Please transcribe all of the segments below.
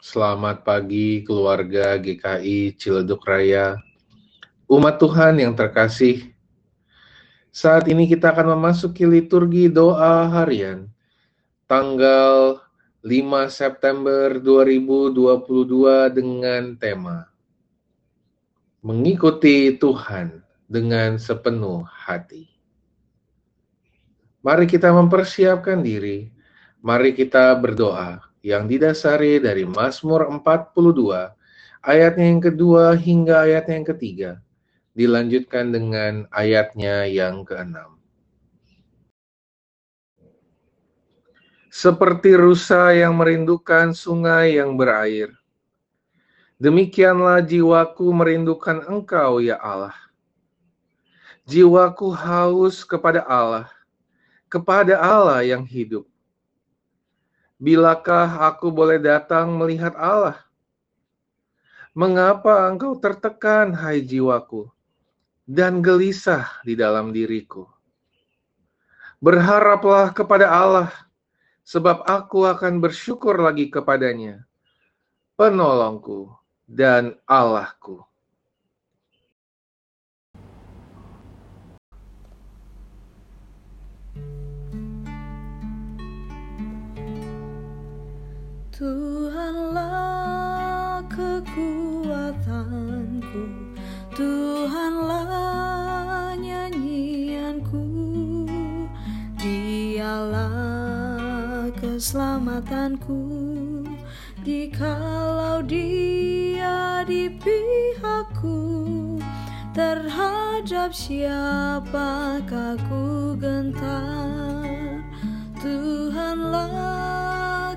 Selamat pagi keluarga GKI Ciledug Raya. Umat Tuhan yang terkasih, saat ini kita akan memasuki liturgi doa harian tanggal 5 September 2022 dengan tema Mengikuti Tuhan dengan sepenuh hati. Mari kita mempersiapkan diri, mari kita berdoa yang didasari dari Mazmur 42 ayatnya yang kedua hingga ayatnya yang ketiga dilanjutkan dengan ayatnya yang keenam. Seperti rusa yang merindukan sungai yang berair, demikianlah jiwaku merindukan Engkau, ya Allah. Jiwaku haus kepada Allah, kepada Allah yang hidup. Bilakah aku boleh datang melihat Allah? Mengapa engkau tertekan, hai jiwaku, dan gelisah di dalam diriku? Berharaplah kepada Allah, sebab aku akan bersyukur lagi kepadanya, penolongku dan Allahku. Tuhanlah kekuatanku. Tuhanlah nyanyianku. Dialah keselamatanku. Jikalau dia di pihakku Terhadap siapakah ku gentar Tuhanlah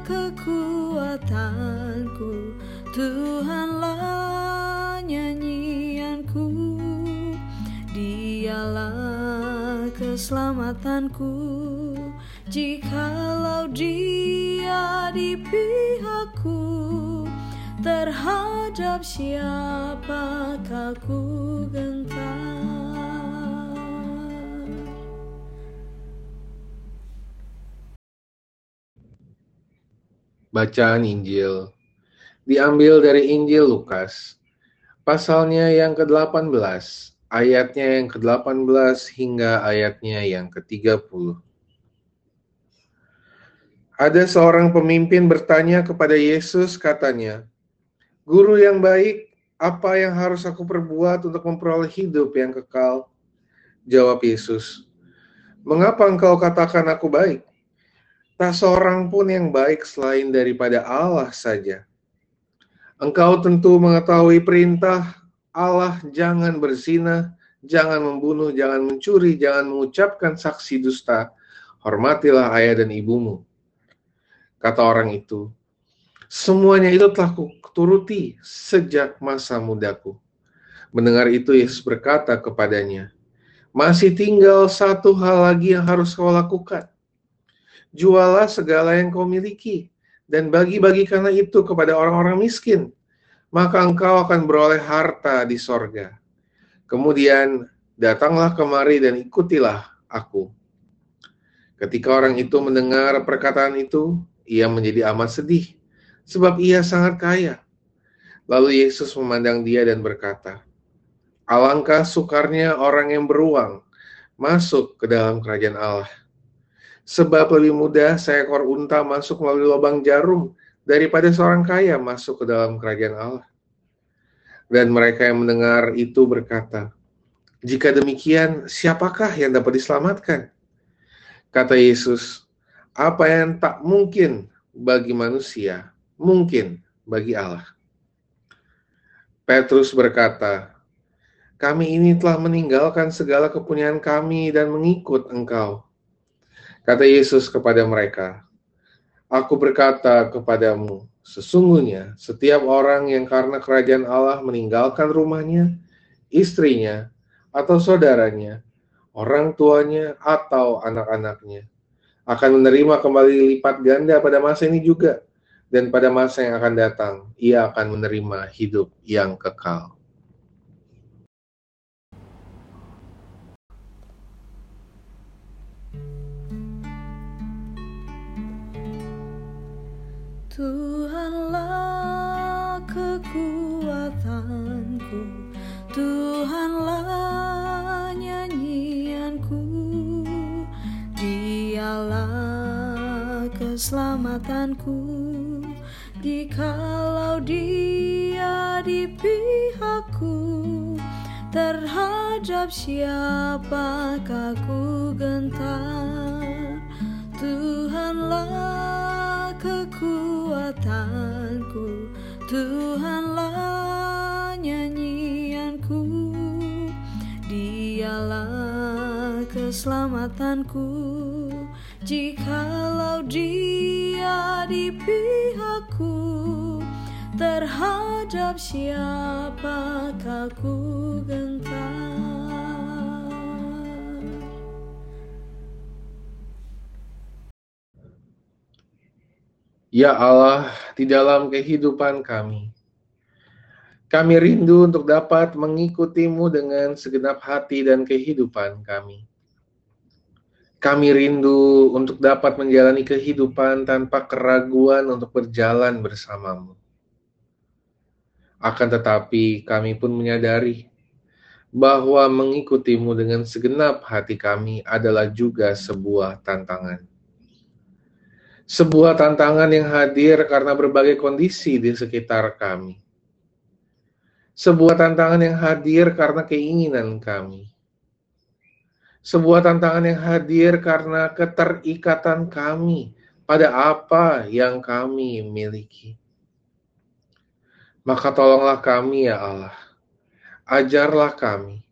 kekuatanku Tuhanlah nyanyianku. Dialah keselamatanku. Jikalau dia di pihakku Terhadap siapakah ku gentar Bacaan Injil diambil dari Injil Lukas, pasalnya yang ke-18, ayatnya yang ke-18 hingga ayatnya yang ke-30. Ada seorang pemimpin bertanya kepada Yesus, katanya, "Guru yang baik, apa yang harus aku perbuat untuk memperoleh hidup yang kekal?" Jawab Yesus, "Mengapa engkau katakan aku baik? Tak seorang pun yang baik selain daripada Allah saja. Engkau tentu mengetahui perintah Allah jangan berzina, jangan membunuh, jangan mencuri, jangan mengucapkan saksi dusta, hormatilah ayah dan ibumu. Kata orang itu, semuanya itu telah kuturuti sejak masa mudaku. Mendengar itu Yesus berkata kepadanya, masih tinggal satu hal lagi yang harus kau lakukan jualah segala yang kau miliki, dan bagi-bagikanlah itu kepada orang-orang miskin, maka engkau akan beroleh harta di sorga. Kemudian datanglah kemari dan ikutilah aku. Ketika orang itu mendengar perkataan itu, ia menjadi amat sedih, sebab ia sangat kaya. Lalu Yesus memandang dia dan berkata, Alangkah sukarnya orang yang beruang masuk ke dalam kerajaan Allah. Sebab lebih mudah seekor unta masuk melalui lubang jarum daripada seorang kaya masuk ke dalam kerajaan Allah. Dan mereka yang mendengar itu berkata, "Jika demikian, siapakah yang dapat diselamatkan?" Kata Yesus, "Apa yang tak mungkin bagi manusia, mungkin bagi Allah." Petrus berkata, "Kami ini telah meninggalkan segala kepunyaan kami dan mengikut Engkau." Kata Yesus kepada mereka, Aku berkata kepadamu, sesungguhnya setiap orang yang karena kerajaan Allah meninggalkan rumahnya, istrinya, atau saudaranya, orang tuanya, atau anak-anaknya, akan menerima kembali lipat ganda pada masa ini juga, dan pada masa yang akan datang, ia akan menerima hidup yang kekal. Tuhanlah kekuatanku Tuhanlah nyanyianku. Dialah keselamatanku Jikalau dia di pihakku. Terhadap siapakah ku gentar Tuhanlah nyanyianku. Dialah keselamatanku. Jikalau dia di pihakku Terhadap siapakah ku Ya Allah, di dalam kehidupan kami, kami rindu untuk dapat mengikutimu dengan segenap hati dan kehidupan kami. Kami rindu untuk dapat menjalani kehidupan tanpa keraguan untuk berjalan bersamamu. Akan tetapi, kami pun menyadari bahwa mengikutimu dengan segenap hati kami adalah juga sebuah tantangan sebuah tantangan yang hadir karena berbagai kondisi di sekitar kami. Sebuah tantangan yang hadir karena keinginan kami. Sebuah tantangan yang hadir karena keterikatan kami pada apa yang kami miliki. Maka tolonglah kami ya Allah. Ajarlah kami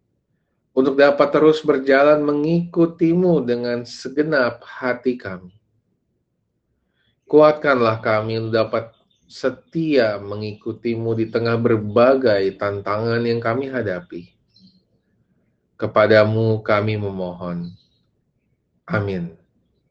untuk dapat terus berjalan mengikutimu dengan segenap hati kami Kuatkanlah kami untuk dapat setia mengikutimu di tengah berbagai tantangan yang kami hadapi. Kepadamu kami memohon. Amin.